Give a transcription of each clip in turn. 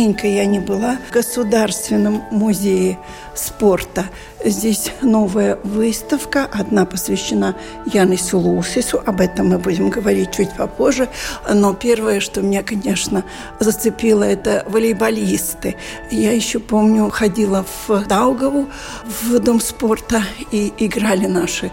Давненько я не была в Государственном музее спорта. Здесь новая выставка. Одна посвящена Янису Лусису. Об этом мы будем говорить чуть попозже. Но первое, что меня, конечно, зацепило, это волейболисты. Я еще помню, ходила в Даугаву, в Дом спорта, и играли наши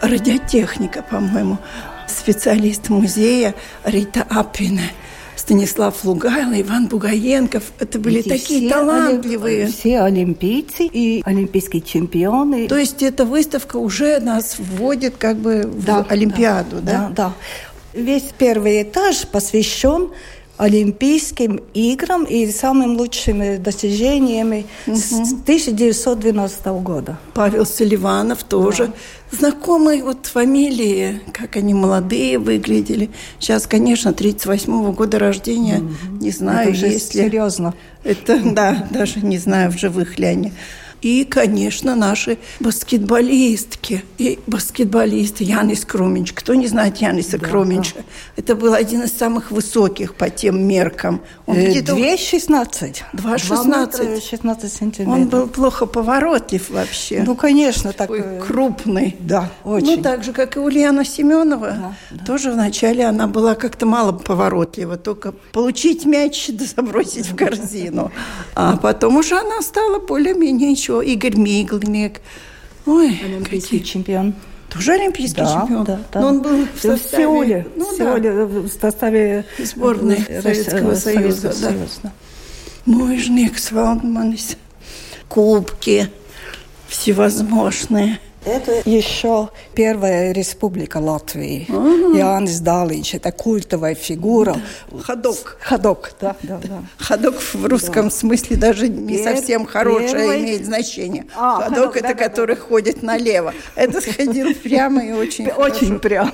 радиотехника, по-моему, специалист музея Рита Апина – Станислав Лугайло, Иван Бугаенков. Это были Эти такие все талантливые. Все олимпийцы и олимпийские чемпионы. То есть эта выставка уже нас вводит как бы да, в Олимпиаду, да? Да, да. Весь первый этаж посвящен Олимпийским играм и самыми лучшими достижениями угу. с 1912 года. Павел Селиванов тоже. Да. Знакомые вот фамилии, как они молодые выглядели. Сейчас, конечно, 38-го года рождения, угу. не знаю, Это есть ли... серьезно. Это, да, даже не знаю, в живых ли они и, конечно, наши баскетболистки. И баскетболисты Янис Круминч. Кто не знает Яниса да, Круминча? Да. Это был один из самых высоких по тем меркам. Он э, 2,16. 2,16. 16 сантиметров. Он был плохо поворотлив вообще. Ну, конечно. Такой так... крупный. Да, очень. Ну, так же, как и Ульяна Семенова. Да, да. Тоже вначале она была как-то мало поворотлива. Только получить мяч да забросить в корзину. А потом уже она стала более-менее еще еще Игорь Миглинек. Ой, Олимпийский какие... чемпион. Тоже олимпийский да, чемпион. Да, да. Но он был в, составе, в Сеуле, ну, в, Сеуле да. в составе сборной Советского Союза. Советского да. Союза. Мужник Валдманис. Кубки всевозможные. Это еще первая республика Латвии. Ага. Янис Далич, это культовая фигура. Да. Ходок. Ходок, да, да, да. Ходок в русском да. смысле даже не Пер... совсем хорошее первый... имеет значение. А, ходок, ходок это да, который да, ходит налево. Это сходил прямо и очень Очень прямо.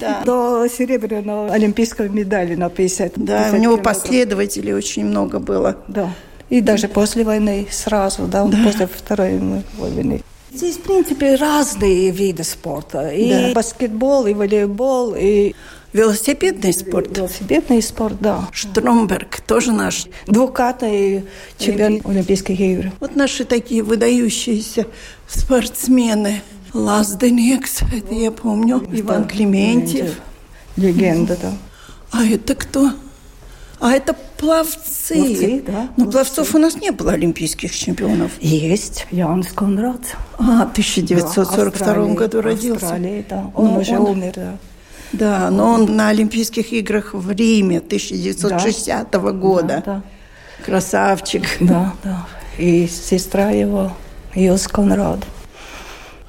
Да. До серебряного олимпийского медали на 50 Да, у него последователей очень много было. Да. И даже после войны сразу, да, да. после Второй войны. Здесь, в принципе, разные виды спорта. И да. баскетбол, и волейбол, и Велосипедный спорт. Велосипедный спорт, да. Штромберг тоже наш. Двукратный чемпион Олимпийских игр. Вот наши такие выдающиеся спортсмены. Лазденекс, это я помню. Иван Клементьев. Легенда, да. А это кто? А это пловцы. Пловцы, да. Но пловцов у нас не было олимпийских чемпионов. Есть. Янис Конрад. А, в 1942 да, году родился. Австралии, да. Он но уже он, умер, да. Да, но он на Олимпийских играх в Риме 1960 да. года. Да, да. Красавчик. Да, да. И сестра его, Йос Конрад.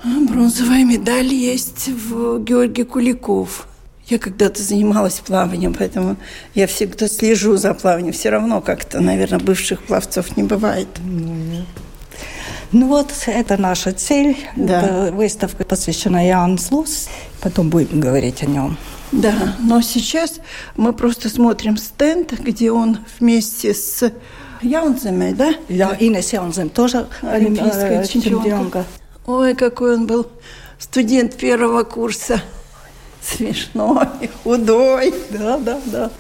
А, бронзовая медаль есть в Георгии Куликов. Я когда-то занималась плаванием, поэтому я всегда слежу за плаванием. Все равно как-то, наверное, бывших пловцов не бывает. Ну вот, это наша цель. Да. Это выставка посвящена Ян Слус. Потом будем говорить о нем. Да, но сейчас мы просто смотрим стенд, где он вместе с Яунземе, да? Да, Инес Яунзем тоже олимпийская э, чемпионка. Ой, какой он был студент первого курса смешной, худой. Да, да, да.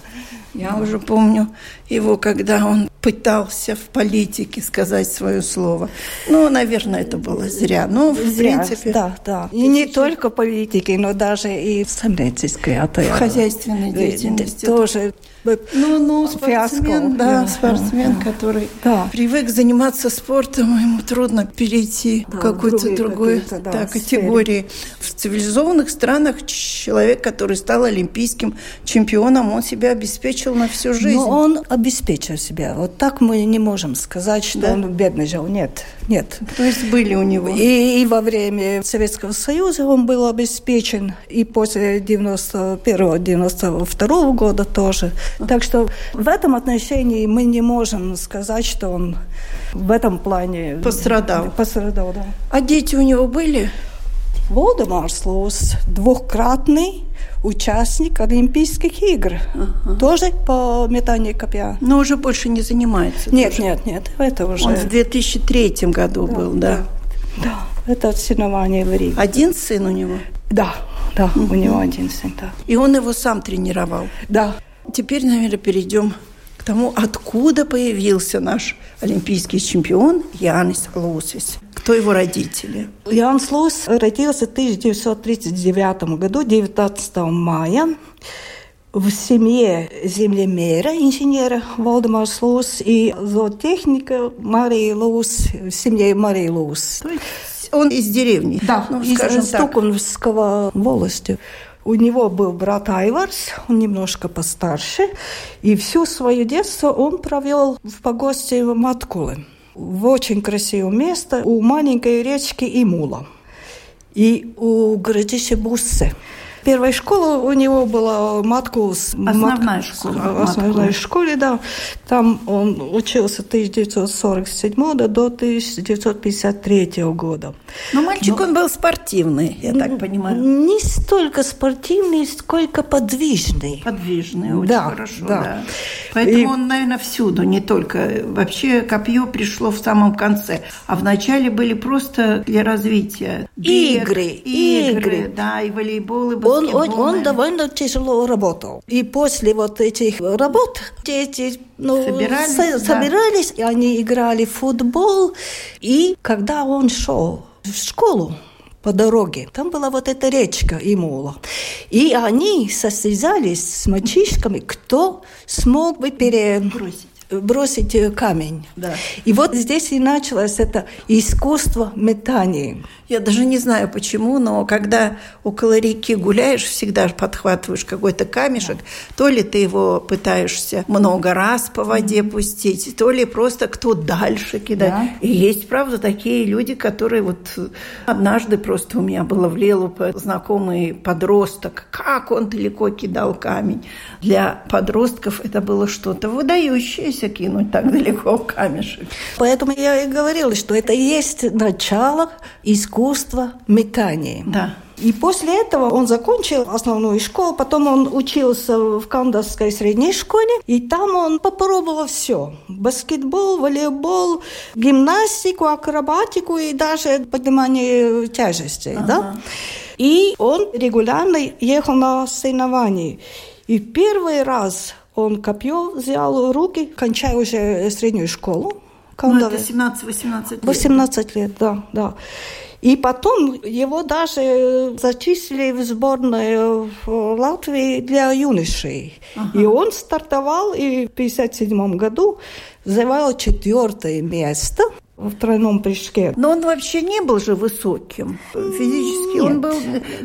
Я уже помню его, когда он пытался в политике сказать свое слово. Ну, наверное, это было зря. Но, в зря, принципе... Да, да. И не только политики, но даже и в коммерческой, в хозяйственной э, деятельности. Тоже ну, ну, спортсмен, да, да, спортсмен, да, который да. привык заниматься спортом, ему трудно перейти да, в какую-то другую да, да, категории. В цивилизованных странах человек, который стал олимпийским чемпионом, он себя обеспечил обеспечил на всю жизнь. Но он обеспечил себя. Вот так мы не можем сказать, что да? он бедный жил. Нет, нет. То есть были у него? И, и во время Советского Союза он был обеспечен, и после 91-92 года тоже. Так что в этом отношении мы не можем сказать, что он в этом плане пострадал. Пострадал, да. А дети у него были? Волдемарс Лоус двухкратный участник Олимпийских игр. Ага. Тоже по метанию копья. Но уже больше не занимается. Нет, тоже. нет, нет. Это уже... Он в 2003 году да, был, да. да. Да, это соревнование в Риге. Один сын у него? Да, да, угу. у него один сын, да. И он его сам тренировал? Да. Теперь, наверное, перейдем к тому, откуда появился наш олимпийский чемпион Янис Лусис. Кто его родители? Янс Лус родился в 1939 году, 19 мая в семье землемера, инженера Валдемарс Лус и зоотехника Марии Лус, в семье Марии Лус. Он из деревни? Да, ну, из Стокунского волости. У него был брат Айварс, он немножко постарше, и всю свое детство он провел в погосте Маткулы, в очень красивое место у маленькой речки Имула и у городища Буссе. Первая школа у него была Маткус. Основная Мат... школа. Основная школе, да. Там он учился с 1947 до 1953 года. Но мальчик Но... он был спортивный, я так понимаю. Не столько спортивный, сколько подвижный. Подвижный, очень да, хорошо, да. да. Поэтому И... он, наверное, всюду, не только. Вообще копье пришло в самом конце, а вначале были просто для развития. Игры, игры, игры. Да, и волейбол, и баскетбол он, он, он довольно тяжело работал. И после вот этих работ дети ну, собирались, со, да. собирались, и они играли в футбол. И когда он шел в школу, по дороге. Там была вот эта речка Имула. И они состязались с мальчишками, кто смог бы перебросить бросить камень. Да. И вот здесь и началось это искусство метания. Я даже не знаю почему, но когда около реки гуляешь, всегда подхватываешь какой-то камешек, да. то ли ты его пытаешься много раз по воде пустить, то ли просто кто дальше кидать. Да. И есть, правда, такие люди, которые вот однажды просто у меня было в Лелупе знакомый подросток, как он далеко кидал камень. Для подростков это было что-то выдающееся кинуть так далеко камешек. Поэтому я и говорила, что это и есть начало искусства метания. Да. И после этого он закончил основную школу, потом он учился в Кандасской средней школе, и там он попробовал все. Баскетбол, волейбол, гимнастику, акробатику и даже поднимание тяжестей. Ага. Да? И он регулярно ехал на соревнования. И первый раз он копье взял в руки, кончая уже среднюю школу. Ну, это 17-18 лет. 18 лет, да, да. И потом его даже зачислили в сборную Латвии для юношей. Ага. И он стартовал и в 1957 году завоевал четвертое место в тройном прыжке. Но он вообще не был же высоким. Физически Нет. он был...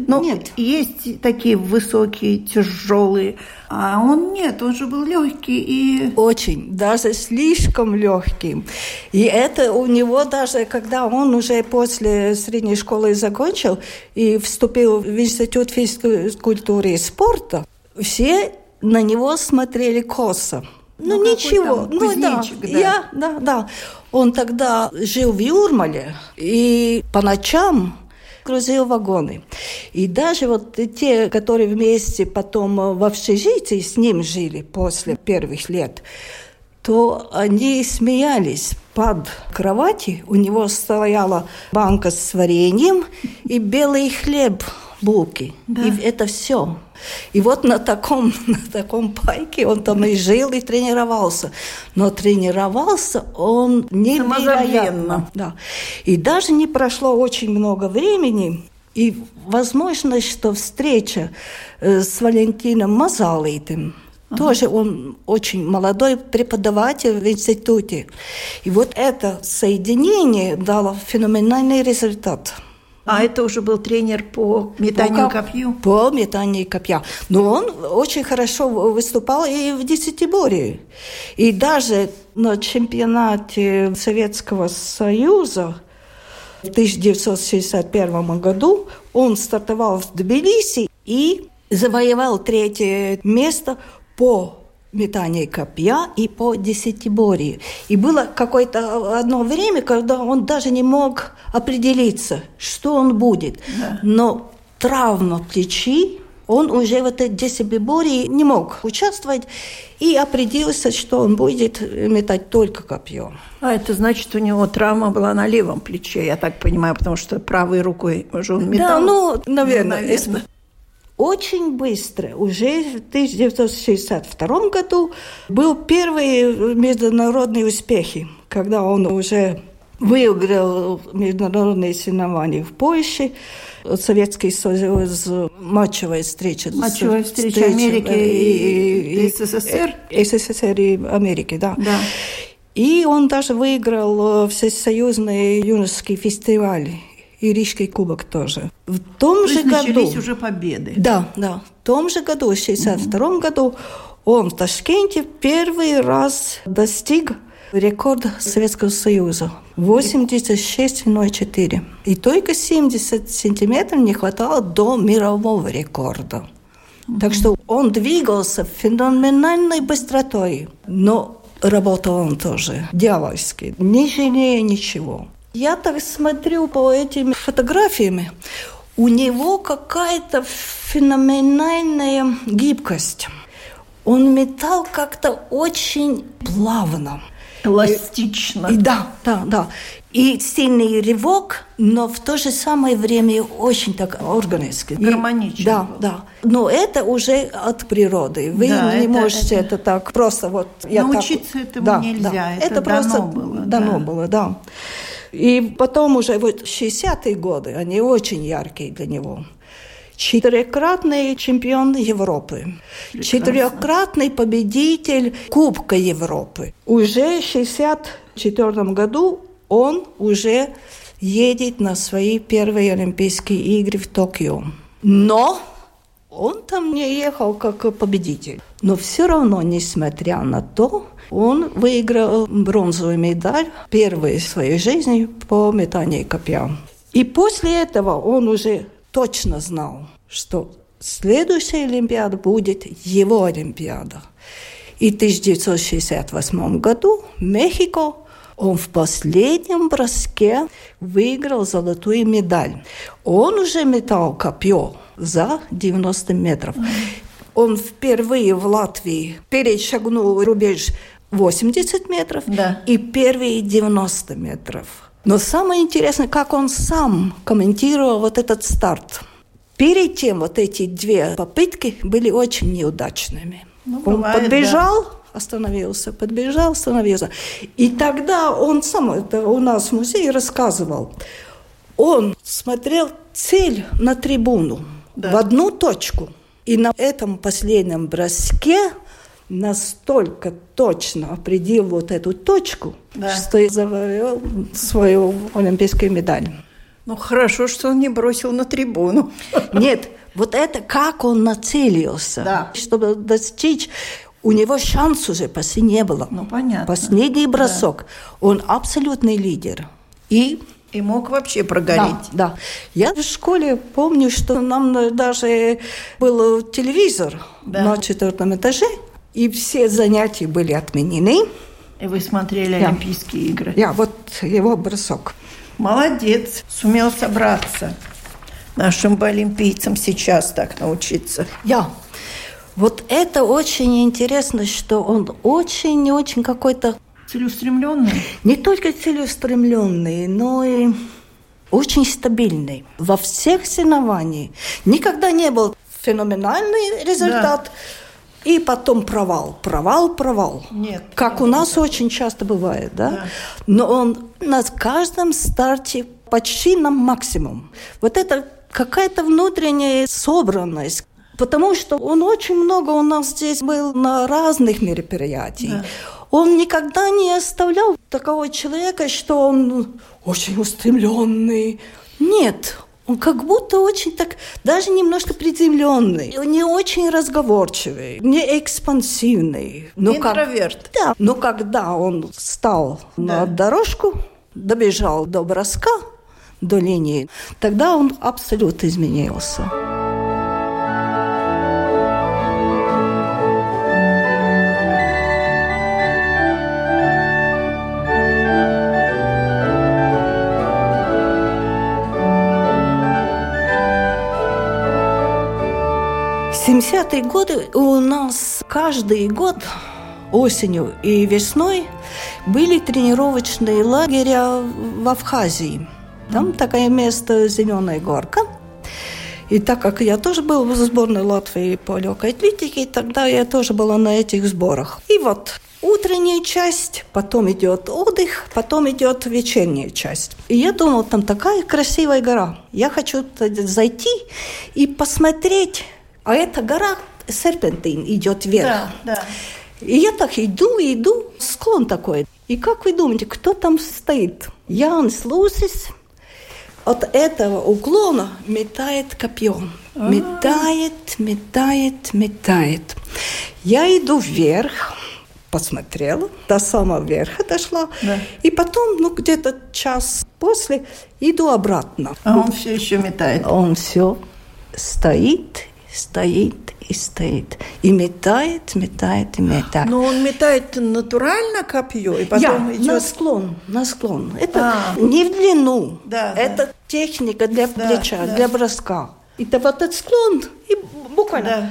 Но Нет. есть такие высокие, тяжелые. А он нет, он же был легкий и... Очень, даже слишком легким. И это у него даже, когда он уже после средней школы закончил и вступил в Институт физкультуры и спорта, все на него смотрели косо. Ну, ну ничего, ну да, да, я, да, да. Он тогда жил в Юрмале, и по ночам грузил вагоны. И даже вот те, которые вместе потом в общежитии с ним жили после первых лет, то они смеялись. Под кровати у него стояла банка с вареньем и белый хлеб булки. Да. И это все. И вот на таком, на таком пайке он там и жил, и тренировался. Но тренировался он невероятно. Да. И даже не прошло очень много времени, и возможно, что встреча э, с Валентином Мазалитым, Ага. Тоже он очень молодой преподаватель в институте. И вот это соединение дало феноменальный результат. А это уже был тренер по метанию по, копью? По метанию копья. Но он очень хорошо выступал и в десятиборье. И даже на чемпионате Советского Союза в 1961 году он стартовал в Тбилиси и завоевал третье место по метание копья и по десятиборью. И было какое-то одно время, когда он даже не мог определиться, что он будет. Да. Но травма плечи, он уже в этой десятиборье не мог участвовать и определился, что он будет метать только копье. А это значит, у него травма была на левом плече, я так понимаю, потому что правой рукой уже он метал. Да, ну, наверное. Ну, наверное. Очень быстро, уже в 1962 году, был первые международные успехи, когда он уже выиграл международные соревнования в Польше, Советский Союз, матчевая встреча. Матчевая встреча, встреча Америки и, и, СССР? СССР и Америки, да. да. И он даже выиграл всесоюзный юношеский фестиваль и Рижский кубок тоже. В том То же году... уже победы. Да, да. В том же году, в 1962 mm-hmm. году, он в Ташкенте первый раз достиг рекорда Советского Союза. 86,04. И только 70 сантиметров не хватало до мирового рекорда. Mm-hmm. Так что он двигался феноменальной быстротой. Но работал он тоже дьявольски, не жалея ничего. Я так смотрю по этим фотографиям, у него какая-то феноменальная гибкость. Он метал как-то очень плавно. Эластично. И, да, да, да. И сильный рывок, но в то же самое время очень так органически. Гармонично. Да, да. Но это уже от природы. Вы да, не это, можете это... это так просто вот... Я Научиться так... этому да, нельзя. Да. Это, это дано просто было. Дано да. было, да. И потом уже вот 60-е годы, они очень яркие для него. Четырехкратный чемпион Европы, Прекрасно. четырехкратный победитель Кубка Европы. Уже в 1964 году он уже едет на свои первые Олимпийские игры в Токио. Но он там не ехал как победитель. Но все равно, несмотря на то, он выиграл бронзовую медаль, первую в своей жизни по метанию копья. И после этого он уже точно знал, что следующая Олимпиада будет его Олимпиада. И в 1968 году Мехико он в последнем броске выиграл золотую медаль. Он уже метал копье за 90 метров. Он впервые в Латвии перешагнул рубеж 80 метров да. и первые 90 метров. Но самое интересное, как он сам комментировал вот этот старт. Перед тем вот эти две попытки были очень неудачными. Ну, он бывает, подбежал, да. Остановился, подбежал, остановился. И тогда он сам, это у нас в музее рассказывал, он смотрел цель на трибуну да. в одну точку. И на этом последнем броске настолько точно определил вот эту точку, да. что и завоевал свою олимпийскую медаль. Ну, хорошо, что он не бросил на трибуну. Нет, вот это как он нацелился, да. чтобы достичь у него шанс уже почти не было. Ну, понятно. Последний бросок. Да. Он абсолютный лидер. И и мог вообще прогореть. Да, да. Я в школе помню, что нам даже был телевизор да. на четвертом этаже, и все занятия были отменены. И вы смотрели я. Олимпийские игры? Я, вот его бросок. Молодец, сумел собраться. Нашим олимпийцам сейчас так научиться. Я. Вот это очень интересно, что он очень-очень какой-то Целеустремленный? Не только целеустремленный, но и очень стабильный. Во всех соревнованиях никогда не был феноменальный результат. Да. И потом провал, провал, провал. Нет. Как нет, у нас нет. очень часто бывает, да? да? Но он на каждом старте почти на максимум. Вот это какая-то внутренняя собранность, потому что он очень много у нас здесь был на разных мероприятиях. Да. Он никогда не оставлял такого человека, что он очень устремленный. Нет, Он как будто очень так, даже немножко приземленный, не очень разговорчивый, не экспансивный. Но Интроверт. Как, да. Но когда он встал да. на дорожку, добежал до броска, до линии, тогда он абсолютно изменился. 70-е годы у нас каждый год осенью и весной были тренировочные лагеря в Абхазии. Там такое место «Зеленая горка». И так как я тоже был в сборной Латвии по легкой атлетике, тогда я тоже была на этих сборах. И вот утренняя часть, потом идет отдых, потом идет вечерняя часть. И я думала, там такая красивая гора. Я хочу зайти и посмотреть а эта гора серпентин идет вверх. Да, да. И я так иду, иду, склон такой. И как вы думаете, кто там стоит? Янс Лусис от этого уклона метает копье. А-а-а. Метает, метает, метает. Я иду вверх, посмотрела, до самого верха дошла. Да. И потом, ну, где-то час после, иду обратно. А он все еще метает? Он все стоит стоит и стоит. И метает, метает и метает. Но он метает натурально копье, и потом Я, идет... на склон, на склон. Это а. не в длину. Да, это да. техника для да, плеча, да. для броска. И вот этот склон, и буквально да.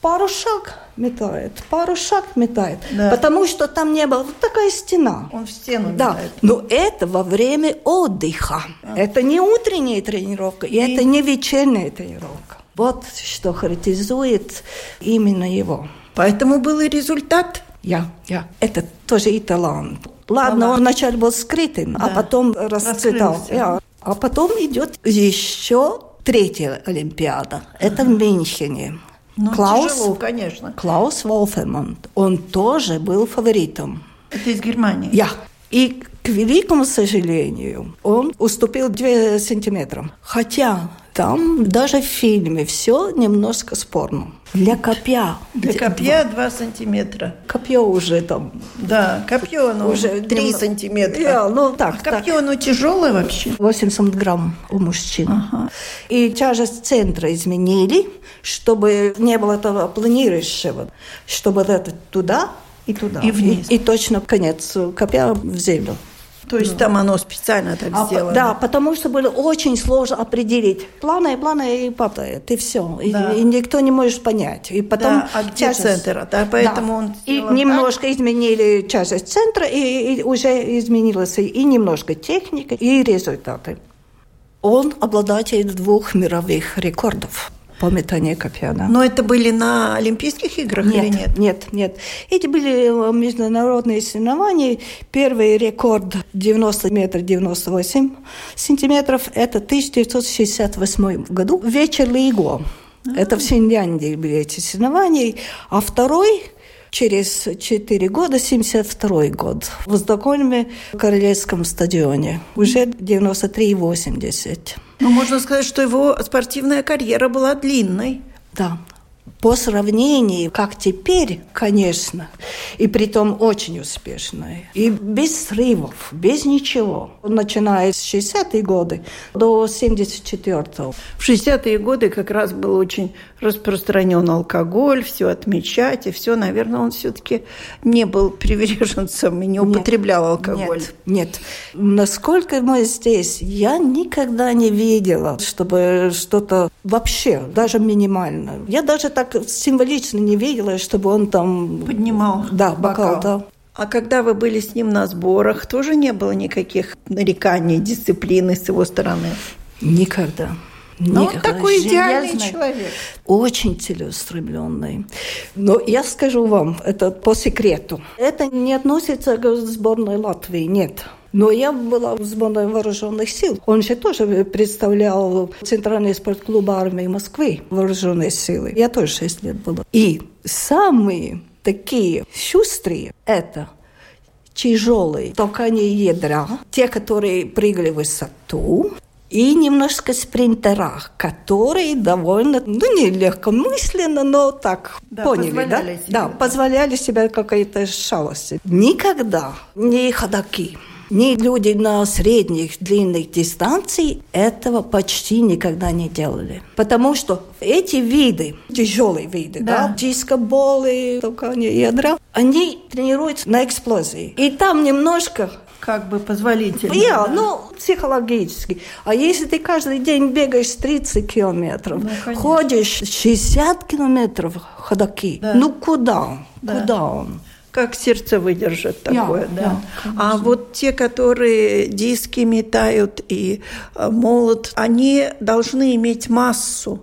пару шаг метает, пару шаг метает. Да. Потому что там не было вот такая стена. Он в стену да. метает. Но это во время отдыха. А. Это не утренняя тренировка, и, и это не вечерняя тренировка. Вот что характеризует именно его. Поэтому был и результат. Я, я. Это тоже и талант. Ладно, талант. он вначале был скрытым, а да. а потом расцветал. Я. А потом идет еще третья Олимпиада. Это ага. в Мюнхене. Ну, Клаус, тяжело, конечно. Клаус Волферман. Он тоже был фаворитом. Это из Германии? Я. И, к великому сожалению, он уступил 2 сантиметра. Хотя там даже в фильме все немножко спорно. Для копья. Для копья 2 сантиметра. Копье уже там. Да, копье оно уже 3 нем... сантиметра. Yeah, ну, так, а копье так. оно тяжелое вообще? 80 грамм у мужчин. Ага. И тяжесть центра изменили, чтобы не было этого планирующего, чтобы это туда и туда. И вниз. И, и точно конец копья в землю. То есть там оно специально так а, сделано? Да, потому что было очень сложно определить. Планы, планы и падает, и все. Да. И, и никто не может понять. И потом да, а где часть... центр? Да, поэтому да. он И немножко так? изменили часть центра, и, и уже изменилась и немножко техника, и результаты. Он обладатель двух мировых рекордов по метанию копья. Да. Но это были на Олимпийских играх нет, или нет? Нет, нет. Эти были э, международные соревнования. Первый рекорд 90 метров 98 сантиметров. Это 1968 году. Вечер Лиго. А-а-а. Это в Финляндии были эти соревнования. А второй через 4 года, 72 год, в Стокгольме, в Королевском стадионе, уже 93-80. Ну, можно сказать, что его спортивная карьера была длинной. Да, по сравнению, как теперь, конечно, и при том очень успешная, и без срывов, без ничего, начиная с 60-е годы до 74-го. В 60-е годы как раз был очень распространен алкоголь, все отмечать, и все, наверное, он все-таки не был приверженцем и не употреблял алкоголь. Нет, нет. Насколько мы здесь, я никогда не видела, чтобы что-то вообще, даже минимально. Я даже так символично не видела, чтобы он там... Поднимал Да, бокал, бокал. да. А когда вы были с ним на сборах, тоже не было никаких нареканий, дисциплины с его стороны? Никогда. Ну, он такой идеальный человек. Очень целеустремленный. Но я скажу вам, это по секрету. Это не относится к сборной Латвии, нет. Но я была в сборной вооруженных сил. Он же тоже представлял Центральный спортклуб армии Москвы, вооруженные силы. Я тоже 6 лет была. И самые такие шустрые – это тяжелые толкания ядра, те, которые прыгали в высоту, и немножко спринтера, которые довольно, ну, не легкомысленно, но так Да, поняли, да? себе, да, позволяли себе какие-то шалости. Никогда не ходаки, ни люди на средних, длинных дистанциях этого почти никогда не делали. Потому что эти виды, тяжелые виды, да, Да. дискоболы, толкание ядра, они тренируются на эксплозии. И там немножко Как бы позволительно. я, да. ну, психологически. А если ты каждый день бегаешь 30 километров, Ну, конечно. ходишь 60 километров ходаки, Да. ну куда? Да. Куда он? Как сердце выдержит такое, Я, да. я, а вот те, которые диски метают и э, молот, они должны иметь массу.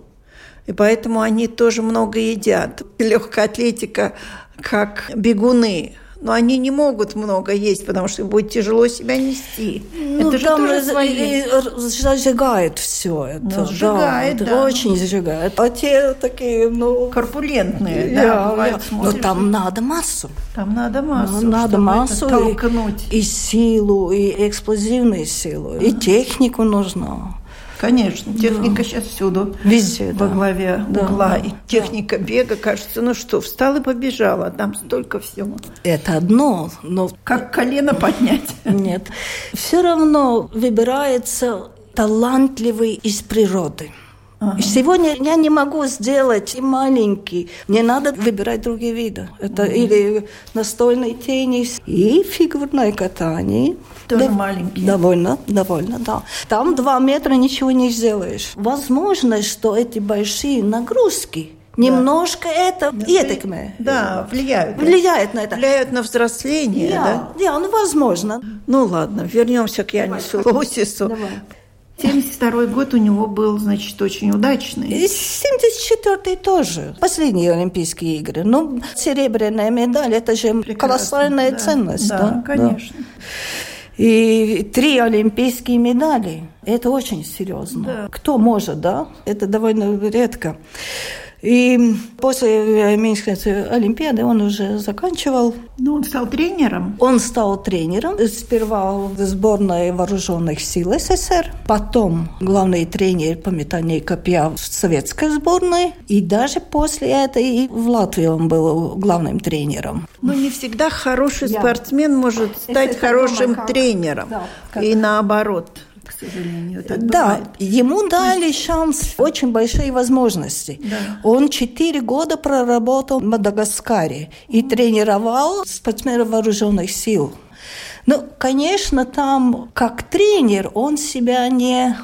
И поэтому они тоже много едят. Легкая атлетика, как бегуны. Но они не могут много есть, потому что им будет тяжело себя нести. Ну, это же там тоже раз- свои... и- и зажигает все это. Ну, сжигает, это да. Очень зажигает. А те такие, ну... Корпулентные, я- да, бывает, я- Но там и надо массу. там надо массу, Ну, надо массу и- толкнуть. И, силу, и эксплозивную силу, и технику нужно. Конечно, техника сейчас всюду. Везде, во да. главе Да, угла. да, и техника бега, кажется, ну что, встал и побежал, а там столько всего. Это одно, но Как колено поднять. нет. Все равно выбирается талантливый из природы. Сегодня я не могу сделать и маленький. Мне надо выбирать другие виды. Это или настольный теннис, и фигурное катание. Тоже маленькие. Довольно, довольно, да. Там два метра ничего не сделаешь. Возможно, что эти большие нагрузки немножко это ietekmē. Да, влияют. да. Влияет на это. Влияют на взросление, да? Я, я, ну возможно. Ну ладно, вернемся к Янису Лосису. Давай. 72 год у него был, значит, очень удачный. И 74-й тоже. Последние Олимпийские игры. Ну, серебряная медаль, это же Прекрасно, колоссальная да. ценность. Да, Да, конечно. И три олимпийские медали, это очень серьезно. Да. Кто может, да? Это довольно редко. И после Минской Олимпиады он уже заканчивал. Ну, он стал тренером. Он стал тренером. Сперва в сборной вооруженных сил СССР, потом главный тренер по метанию копья в советской сборной, и даже после этого и в Латвии он был главным тренером. Но не всегда хороший Я. спортсмен может стать это хорошим тренером. да, как- И наоборот, сожалению, так Да, бывает. ему дали шанс, очень большие возможности. Да. Он четыре года проработал в Мадагаскаре и тренировал спортсменов вооруженных сил. Ну, конечно, там как тренер он себя не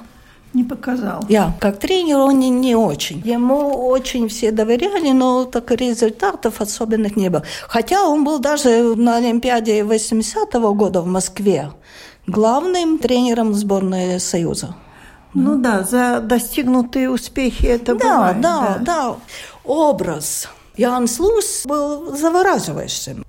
Не показал. я, как тренер, он не, не очень. Ему очень все доверяли, но так результатов особенных не было. Хотя он был даже на Олимпиаде 80-го года в Москве главным тренером сборной Союза. Ну да, за достигнутые успехи это Да, бывает. да, да, Образ Ян Слус был завораживающим.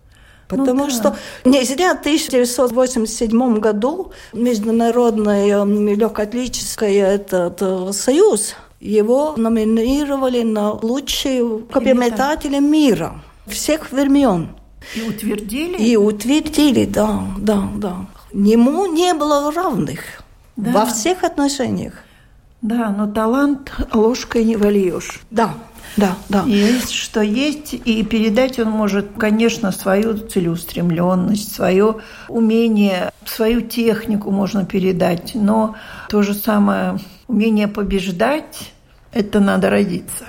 Потому да. что не зря в 1987 году Международный легкоатлетический этот, э, союз его номинировали на лучшего копьеметателя мира всех времен. И утвердили. И утвердили, да, да, да. Ему не было равных Да. во всех отношениях. Да, но талант ложкой не вольешь. Да, да, да. Есть, что есть, и передать он может, конечно, свою целеустремленность, свое умение, свою технику можно передать, но то же самое умение побеждать, это надо родиться.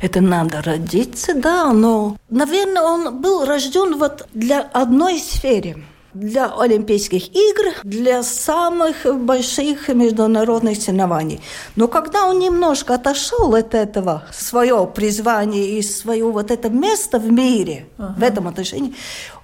Это надо родиться, да, но, наверное, он был рожден вот для одной сферы. Для Олимпийских игр, для самых больших международных соревнований. Но когда он немножко отошел от этого, свое призвание и свое вот это место в мире, в этом отношении,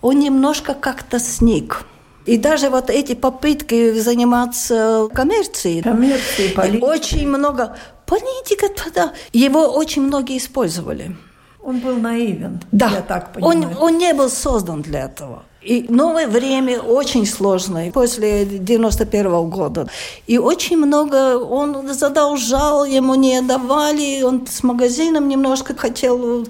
он немножко как-то сник. И даже вот эти попытки заниматься коммерцией, Коммерцией, политикой. очень много политика тогда, его очень многие использовали. Он был наивен, Да, я так он, понимаю. он не был создан для этого. И новое время очень сложное после 91 -го года. И очень много он задолжал, ему не давали, он с магазином немножко хотел,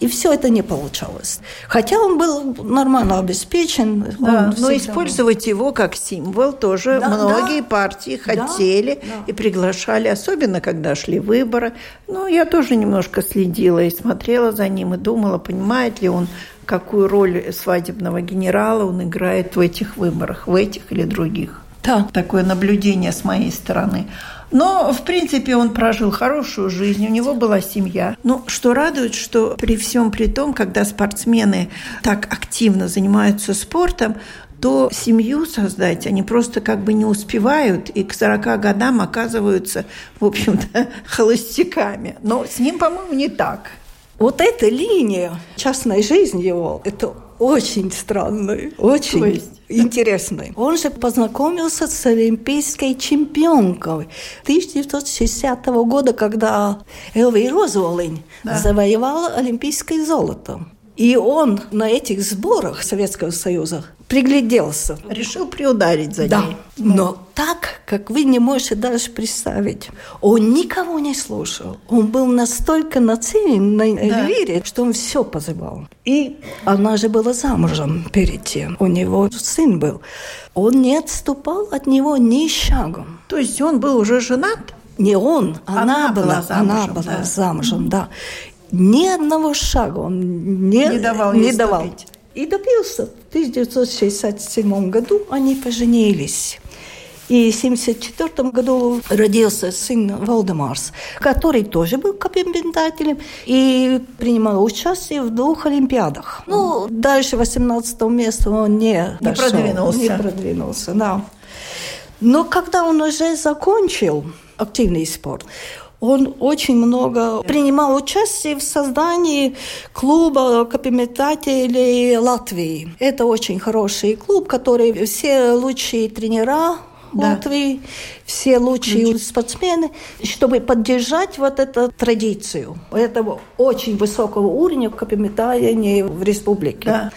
и все это не получалось. Хотя он был нормально обеспечен. Да, но использовать его как символ тоже да, многие да, партии хотели да, и приглашали, особенно когда шли выборы. Ну, я тоже немножко следила и смотрела за ним, и думала, понимает ли он какую роль свадебного генерала он играет в этих выборах, в этих или других. Да. Такое наблюдение с моей стороны. Но, в принципе, он прожил хорошую жизнь, у него была семья. Но что радует, что при всем при том, когда спортсмены так активно занимаются спортом, то семью создать они просто как бы не успевают и к 40 годам оказываются, в общем-то, холостяками. Но с ним, по-моему, не так. Вот эта линия частной жизни его, это очень странная, очень есть? интересная. Он же познакомился с олимпийской чемпионкой 1960 года, когда Элвира Розолинь да. завоевала олимпийское золото. И он на этих сборах Советского Союза пригляделся. Решил приударить за да. ней. Но так, как вы не можете даже представить. Он никого не слушал. Он был настолько нацелен на Эльвире, да. что он все позывал. И она же была замужем перед тем. У него сын был. Он не отступал от него ни шагом. То есть он был уже женат? Не он, она, она была, была замужем, она была да. замужем, да ни одного шага он не, не давал. Не давал. И добился. В 1967 году они поженились. И в 1974 году родился сын Валдемарс, который тоже был капитателем и принимал участие в двух Олимпиадах. Ну, дальше 18 места он не, не дошел, продвинулся. Не продвинулся, да. Но когда он уже закончил активный спорт, он очень много принимал участие в создании клуба капитателей Латвии. Это очень хороший клуб, который все лучшие тренера да. Латвии, все лучшие Лучше. спортсмены, чтобы поддержать вот эту традицию этого очень высокого уровня капитания в республике. Да.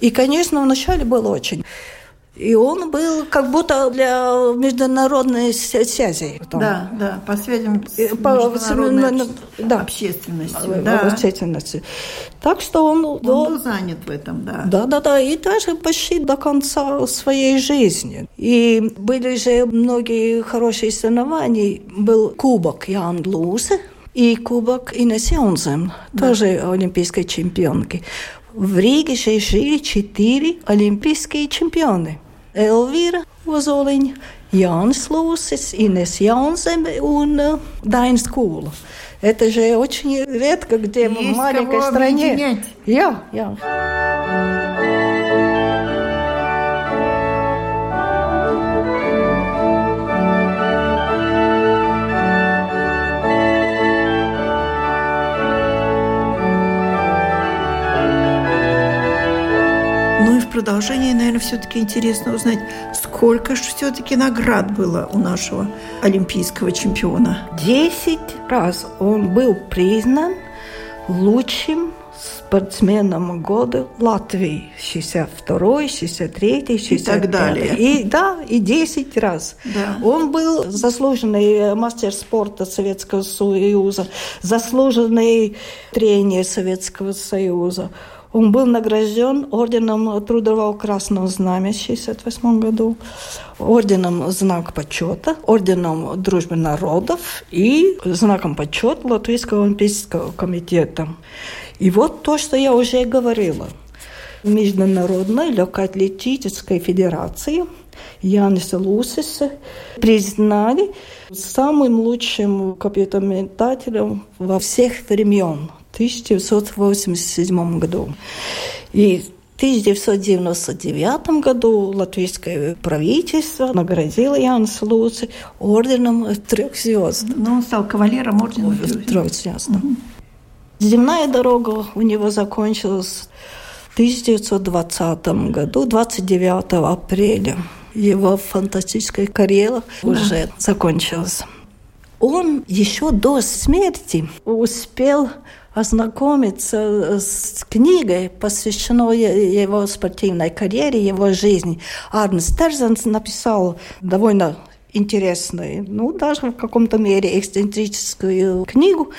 И, конечно, вначале было очень и он был как будто для международной связи. Да, да, по связям с международной да, общественностью. Да. общественностью. Так что он... Он до, был занят в этом, да. Да, да, да, и даже почти до конца своей жизни. И были же многие хорошие соревнования. Был кубок Ян Лузе, и кубок Инес Йонзем, да. тоже олимпийской чемпионки. В Риге же жили четыре олимпийские чемпионы. Elvira Ozoliņa, Jānis Lūsis, Ines Jaunzeme un uh, Dainis Kūla. Это же очень редко, где Есть в маленькой стране. Объединять. Я, я. Продолжение, наверное, все-таки интересно узнать, сколько же все-таки наград было у нашего олимпийского чемпиона. Десять раз он был признан лучшим спортсменом года Латвии. 62 63 65 И так далее. И, да, и 10 раз. Да. Он был заслуженный мастер спорта Советского Союза, заслуженный тренер Советского Союза. Он был награжден орденом Трудового Красного Знамя в 1968 году, орденом Знак почета, орденом Дружбы народов и знаком почета Латвийского олимпийского комитета. И вот то, что я уже говорила. Международной легкоатлетической федерации Яниса Лусиса признали самым лучшим капитализатором во всех времен. 1987 году. И в 1999 году латвийское правительство наградило Янса Луци орденом трех звезд. Но ну, он стал кавалером ордена трех звезд. Угу. Земная дорога у него закончилась в 1920 году, 29 апреля. Его фантастическая карьера да. уже закончилась. Он еще до смерти успел ознакомиться с книгой, посвященной его спортивной карьере, его жизни. Арнс Терзенс написал довольно интересную, ну, даже в каком-то мере эксцентрическую книгу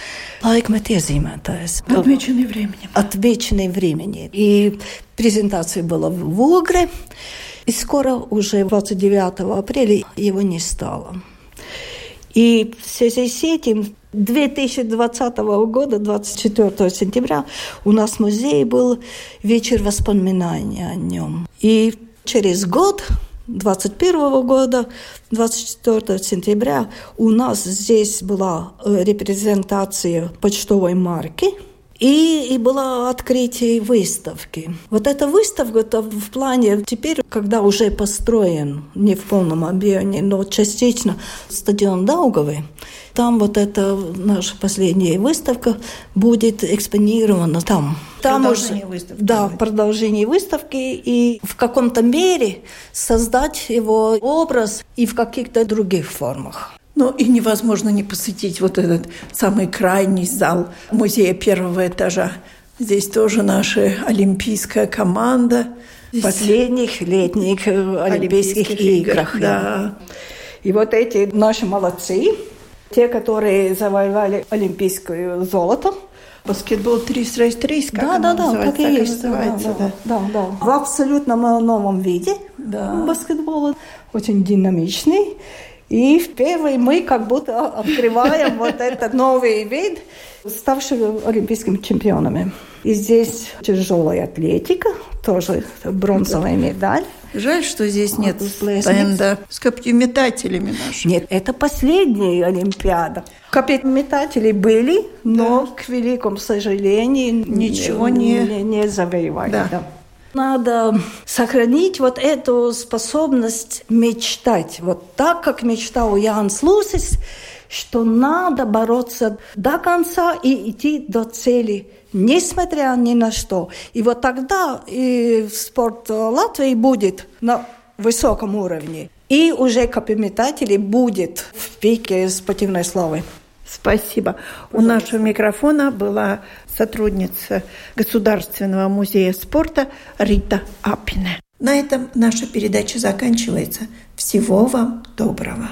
«Laikmet iezīmētājs». Отмеченный временем. Отмеченный временем. И презентация была в Угре. И скоро, уже 29 апреля, его не стало. И в связи с этим 2020 года, 24 сентября, у нас в музее был вечер воспоминаний о нем. И через год 2021 года, 24 сентября, у нас здесь была э, репрезентация почтовой марки – и, и было открытие выставки. Вот эта выставка в плане теперь, когда уже построен, не в полном объеме, но частично стадион Даугавы, там вот эта наша последняя выставка будет экспонирована там. Там продолжение уже, выставки. Да, продолжение выставки и в каком-то мере создать его образ и в каких-то других формах. Ну и невозможно не посетить вот этот самый крайний зал музея первого этажа. Здесь тоже наша олимпийская команда. Последних летних э, Олимпийских, Олимпийских играх. Да. И вот эти наши молодцы, те, которые завоевали олимпийское золото, Баскетбол 3 с 3 как да, да, да, так и есть. Называется, да, да. Да, да. В абсолютно новом виде да. баскетбола, очень динамичный. И впервые мы как будто открываем вот этот новый вид, ставший олимпийскими чемпионами. И здесь тяжелая атлетика, тоже бронзовая медаль. Жаль, что здесь нет стенда с копьеметателями нашими. Нет, это последняя Олимпиада. Копьеметатели были, но, да. к великому сожалению, ничего не, не, не завоевали. Да. Да. Надо сохранить вот эту способность мечтать. Вот так, как мечтал Ян Слусис, что надо бороться до конца и идти до цели, несмотря ни на что. И вот тогда и спорт Латвии будет на высоком уровне. И уже копьеметатели будет в пике спортивной славы. Спасибо. У нашего микрофона была сотрудница Государственного музея спорта Рита Апина. На этом наша передача заканчивается. Всего вам доброго.